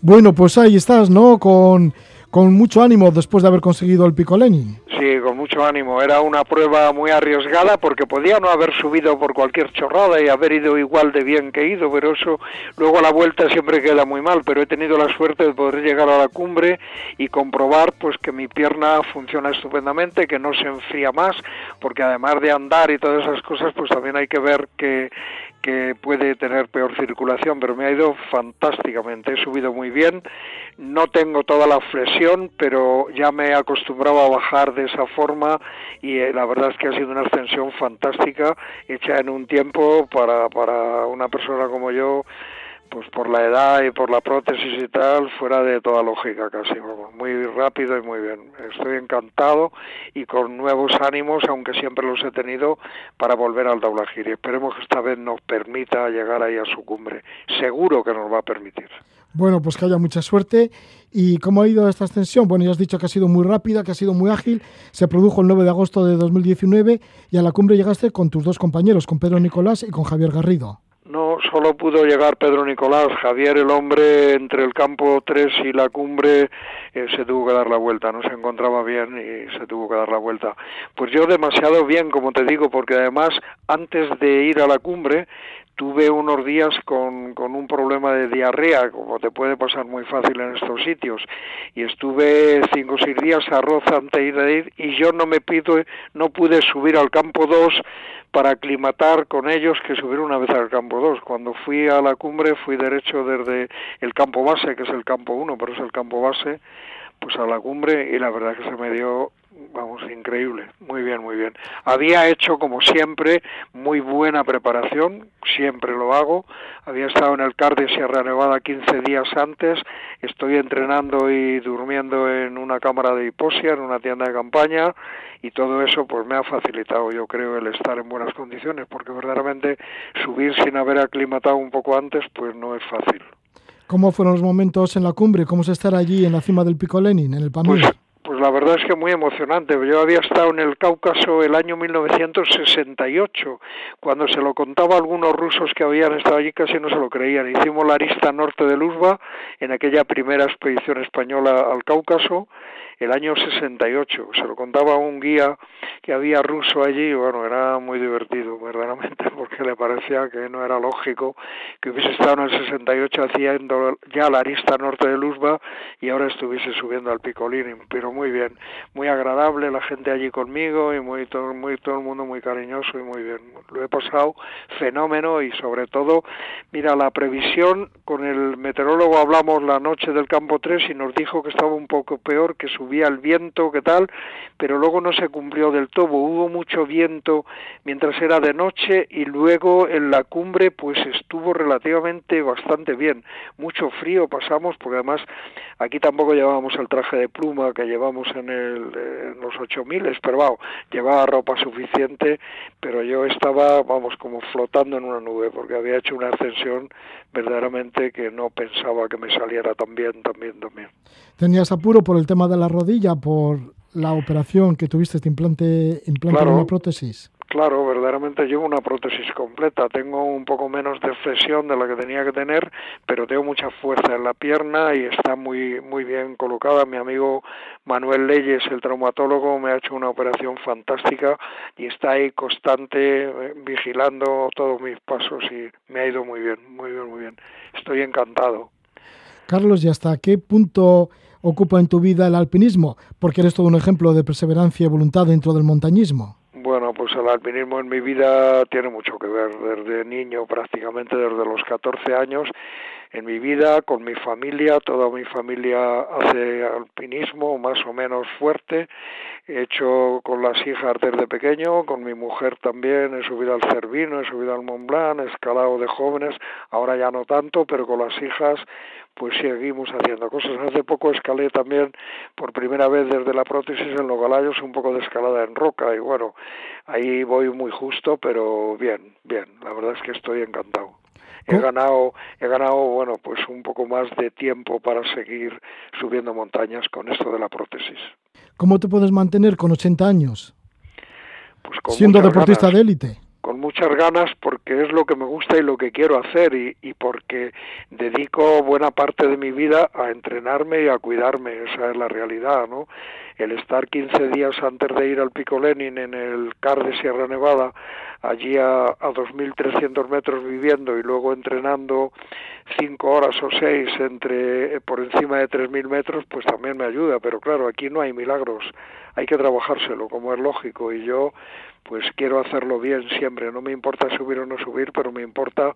Bueno, pues ahí estás, ¿no? Con, con mucho ánimo después de haber conseguido el Pico Lenin. Sí, con mucho ánimo. Era una prueba muy arriesgada porque podía no haber subido por cualquier chorrada y haber ido igual de bien que ido, pero eso luego a la vuelta siempre queda muy mal. Pero he tenido la suerte de poder llegar a la cumbre y comprobar pues que mi pierna funciona estupendamente, que no se enfría más, porque además de andar y todas esas cosas, pues también hay que ver que que puede tener peor circulación, pero me ha ido fantásticamente, he subido muy bien, no tengo toda la flexión, pero ya me he acostumbrado a bajar de esa forma y eh, la verdad es que ha sido una ascensión fantástica, hecha en un tiempo para, para una persona como yo pues por la edad y por la prótesis y tal, fuera de toda lógica casi, muy rápido y muy bien. Estoy encantado y con nuevos ánimos, aunque siempre los he tenido, para volver al Daulagiri. Esperemos que esta vez nos permita llegar ahí a su cumbre. Seguro que nos va a permitir. Bueno, pues que haya mucha suerte. ¿Y cómo ha ido esta ascensión? Bueno, ya has dicho que ha sido muy rápida, que ha sido muy ágil. Se produjo el 9 de agosto de 2019 y a la cumbre llegaste con tus dos compañeros, con Pedro Nicolás y con Javier Garrido. No, solo pudo llegar Pedro Nicolás. Javier, el hombre, entre el campo 3 y la cumbre, eh, se tuvo que dar la vuelta. No se encontraba bien y se tuvo que dar la vuelta. Pues yo demasiado bien, como te digo, porque además, antes de ir a la cumbre, tuve unos días con, con un problema de diarrea, como te puede pasar muy fácil en estos sitios, y estuve cinco o seis días a roza antes de ir y yo no me pido, no pude subir al campo 2 para aclimatar con ellos que subir una vez al campo 2. Cuando fui a la cumbre fui derecho desde el campo base, que es el campo 1, pero es el campo base, pues a la cumbre y la verdad que se me dio vamos, increíble, muy bien, muy bien. Había hecho, como siempre, muy buena preparación, siempre lo hago. Había estado en el CAR de Sierra Nevada 15 días antes, estoy entrenando y durmiendo en una cámara de hiposia, en una tienda de campaña, y todo eso pues me ha facilitado, yo creo, el estar en buenas condiciones, porque verdaderamente subir sin haber aclimatado un poco antes, pues no es fácil. ¿Cómo fueron los momentos en la cumbre? ¿Cómo es estar allí en la cima del Pico Lenin, en el Pamir? Pues, pues la verdad es que muy emocionante. Yo había estado en el Cáucaso el año 1968. Cuando se lo contaba a algunos rusos que habían estado allí casi no se lo creían. Hicimos la arista norte de Luzba en aquella primera expedición española al Cáucaso el año 68. Se lo contaba un guía que había ruso allí y bueno, era muy divertido, verdaderamente, <laughs> porque le parecía que no era lógico que hubiese estado en el 68 haciendo ya la arista norte de Luzba y ahora estuviese subiendo al Picolín, pero muy bien, muy agradable la gente allí conmigo y muy todo, muy todo el mundo muy cariñoso y muy bien. Lo he pasado fenómeno y sobre todo, mira, la previsión con el meteorólogo hablamos la noche del campo 3 y nos dijo que estaba un poco peor que su el viento, qué tal, pero luego no se cumplió del todo, hubo mucho viento mientras era de noche y luego en la cumbre pues estuvo relativamente bastante bien, mucho frío pasamos porque además aquí tampoco llevábamos el traje de pluma que llevamos en, el, en los 8000, pero vamos, llevaba ropa suficiente, pero yo estaba, vamos, como flotando en una nube porque había hecho una ascensión verdaderamente que no pensaba que me saliera tan bien, tan bien, tan bien. ¿Tenías apuro por el tema de la rodilla, por la operación que tuviste, este implante, implante una prótesis? Claro, verdaderamente llevo una prótesis completa. Tengo un poco menos de flexión de la que tenía que tener, pero tengo mucha fuerza en la pierna y está muy muy bien colocada. Mi amigo Manuel Leyes, el traumatólogo, me ha hecho una operación fantástica y está ahí constante eh, vigilando todos mis pasos y me ha ido muy bien, muy bien, muy bien. Estoy encantado. Carlos, ¿y hasta qué punto ocupa en tu vida el alpinismo? Porque eres todo un ejemplo de perseverancia y voluntad dentro del montañismo. Pues el alpinismo en mi vida tiene mucho que ver. Desde niño, prácticamente desde los 14 años, en mi vida, con mi familia, toda mi familia hace alpinismo más o menos fuerte. He hecho con las hijas desde pequeño, con mi mujer también, he subido al Cervino, he subido al Mont Blanc, he escalado de jóvenes, ahora ya no tanto, pero con las hijas pues seguimos haciendo cosas. Hace poco escalé también por primera vez desde la prótesis en los galayos un poco de escalada en roca y bueno, ahí voy muy justo, pero bien, bien, la verdad es que estoy encantado. He ganado he ganado bueno pues un poco más de tiempo para seguir subiendo montañas con esto de la prótesis. Cómo te puedes mantener con 80 años pues siendo deportista de élite con muchas ganas porque es lo que me gusta y lo que quiero hacer y, y, porque dedico buena parte de mi vida a entrenarme y a cuidarme, esa es la realidad, ¿no? El estar 15 días antes de ir al Pico Lenin en el CAR de Sierra Nevada, allí a, a 2.300 metros viviendo y luego entrenando 5 horas o 6 entre, por encima de 3.000 metros, pues también me ayuda, pero claro, aquí no hay milagros, hay que trabajárselo, como es lógico, y yo pues quiero hacerlo bien siempre. No me importa subir o no subir, pero me importa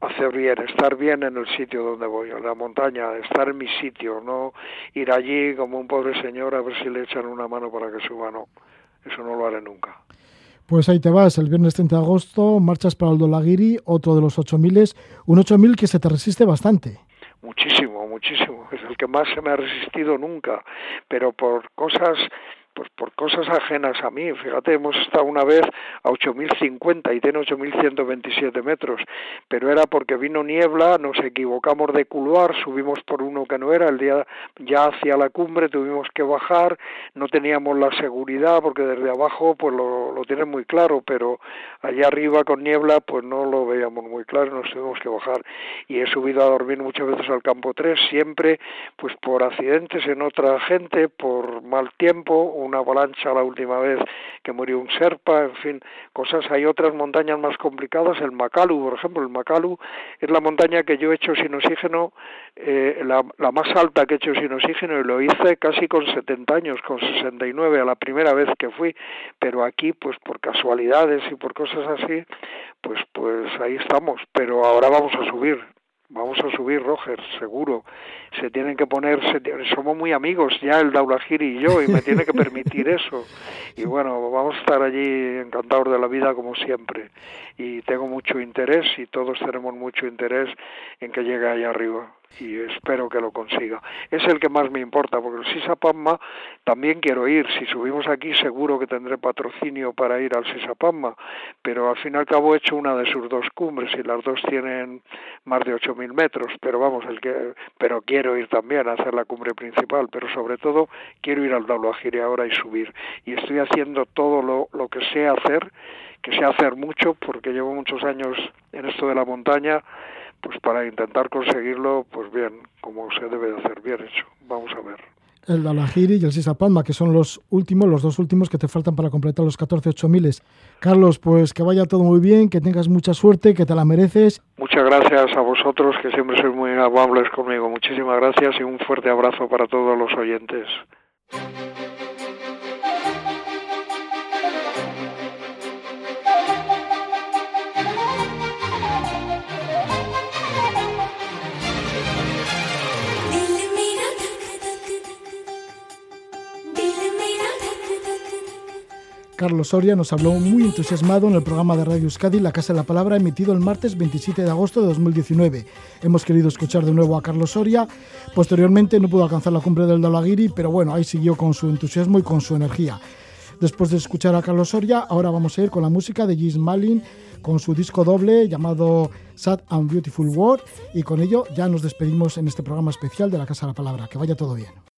hacer bien, estar bien en el sitio donde voy, en la montaña, estar en mi sitio, no ir allí como un pobre señor a ver si le echan una mano para que suba, no. Eso no lo haré nunca. Pues ahí te vas, el viernes 30 de agosto, marchas para el Dolagiri, otro de los 8000, un 8000 que se te resiste bastante. Muchísimo, muchísimo. Es el que más se me ha resistido nunca, pero por cosas pues por cosas ajenas a mí. Fíjate, hemos estado una vez a 8.050 y tiene 8.127 metros, pero era porque vino niebla, nos equivocamos de couloir, subimos por uno que no era, el día ya hacia la cumbre tuvimos que bajar, no teníamos la seguridad porque desde abajo pues lo, lo tienen muy claro, pero allá arriba con niebla pues no lo veíamos muy claro, nos tuvimos que bajar y he subido a dormir muchas veces al campo 3, siempre pues por accidentes en otra gente, por mal tiempo, una avalancha la última vez que murió un serpa, en fin, cosas. Hay otras montañas más complicadas, el Makalu, por ejemplo, el Makalu es la montaña que yo he hecho sin oxígeno, eh, la, la más alta que he hecho sin oxígeno y lo hice casi con 70 años, con 69 a la primera vez que fui, pero aquí pues por casualidades y por cosas así, pues pues ahí estamos, pero ahora vamos a subir, Vamos a subir, Roger, seguro. Se tienen que poner, somos muy amigos ya el Daulagiri y yo, y me tiene que permitir <laughs> eso. Y bueno, vamos a estar allí encantados de la vida como siempre. Y tengo mucho interés y todos tenemos mucho interés en que llegue allá arriba y espero que lo consiga. Es el que más me importa, porque el Sisapamma también quiero ir. Si subimos aquí seguro que tendré patrocinio para ir al Sisapamma, pero al fin y al cabo he hecho una de sus dos cumbres y las dos tienen más de 8.000 metros, pero vamos, el que, pero quiero ir también a hacer la cumbre principal, pero sobre todo quiero ir al Daulagiri ahora y subir. Y estoy haciendo todo lo, lo que sé hacer, que sé hacer mucho, porque llevo muchos años en esto de la montaña, pues para intentar conseguirlo, pues bien, como se debe de hacer, bien hecho. Vamos a ver. El Dalajiri y el Sisa Palma, que son los últimos, los dos últimos que te faltan para completar los 14 miles. Carlos, pues que vaya todo muy bien, que tengas mucha suerte, que te la mereces. Muchas gracias a vosotros, que siempre sois muy amables conmigo. Muchísimas gracias y un fuerte abrazo para todos los oyentes. Carlos Soria nos habló muy entusiasmado en el programa de Radio Euskadi La Casa de la Palabra emitido el martes 27 de agosto de 2019. Hemos querido escuchar de nuevo a Carlos Soria. Posteriormente no pudo alcanzar la cumbre del Dalaguiri, pero bueno, ahí siguió con su entusiasmo y con su energía. Después de escuchar a Carlos Soria, ahora vamos a ir con la música de Gis Malin con su disco doble llamado Sad and Beautiful World y con ello ya nos despedimos en este programa especial de la Casa de la Palabra. Que vaya todo bien.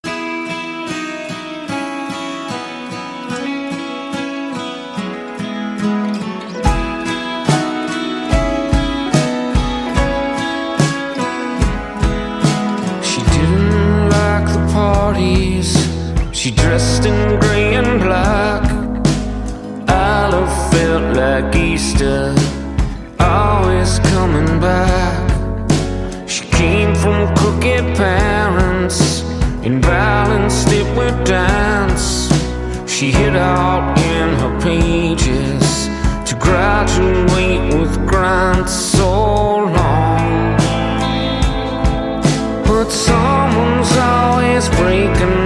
She dressed in grey and black. Olive felt like Easter, always coming back. She came from crooked parents and balanced it with dance. She hid out in her pages to graduate with grants so long. But someone's is breaking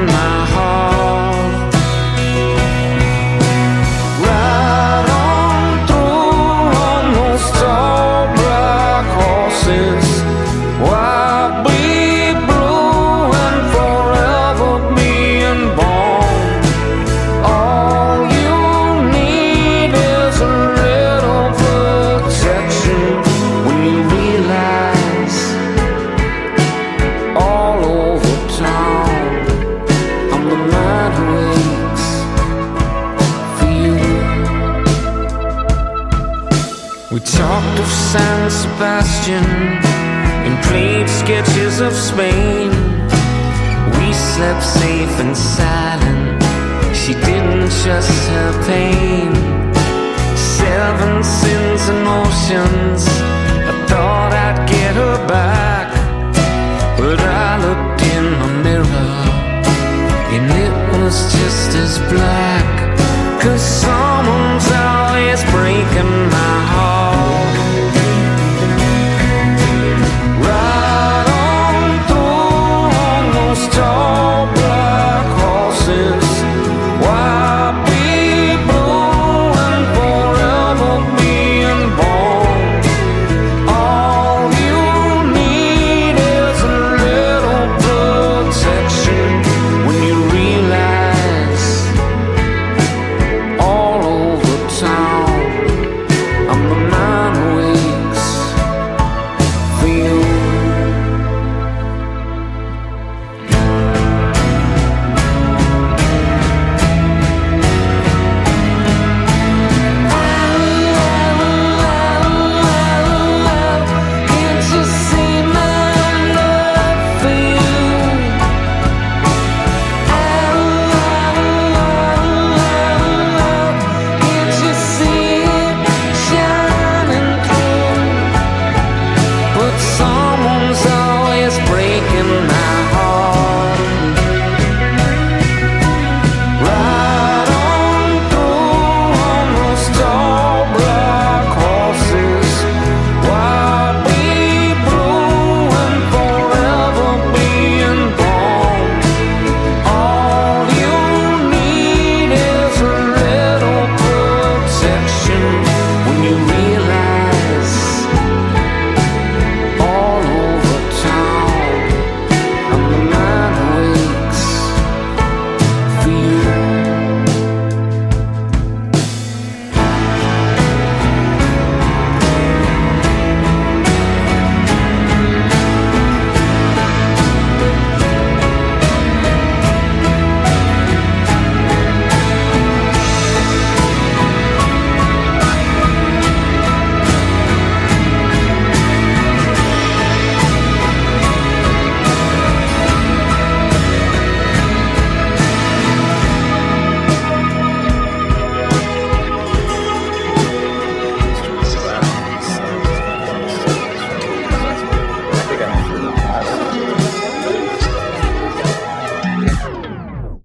sketches of Spain. We slept safe and silent. She didn't trust her pain. Seven sins and oceans. I thought I'd get her back, but I looked in the mirror and it was just as black. Cause someone